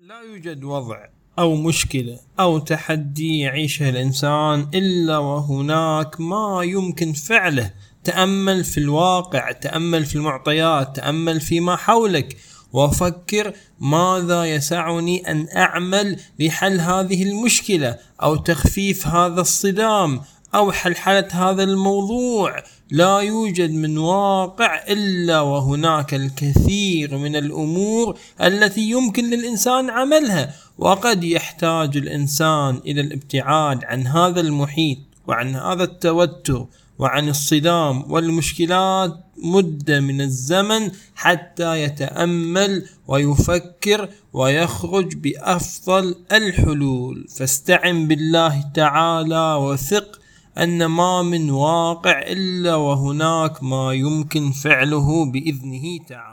لا يوجد وضع أو مشكلة أو تحدي يعيشه الإنسان إلا وهناك ما يمكن فعله. تأمل في الواقع تأمل في المعطيات تأمل فيما حولك. وفكر ماذا يسعني أن أعمل لحل هذه المشكلة أو تخفيف هذا الصدام أو حلحلة هذا الموضوع لا يوجد من واقع إلا وهناك الكثير من الأمور التي يمكن للإنسان عملها وقد يحتاج الإنسان إلى الابتعاد عن هذا المحيط وعن هذا التوتر وعن الصدام والمشكلات مدة من الزمن حتى يتأمل ويفكر ويخرج بأفضل الحلول. فاستعن بالله تعالى وثق أن ما من واقع إلا وهناك ما يمكن فعله بإذنه تعالى.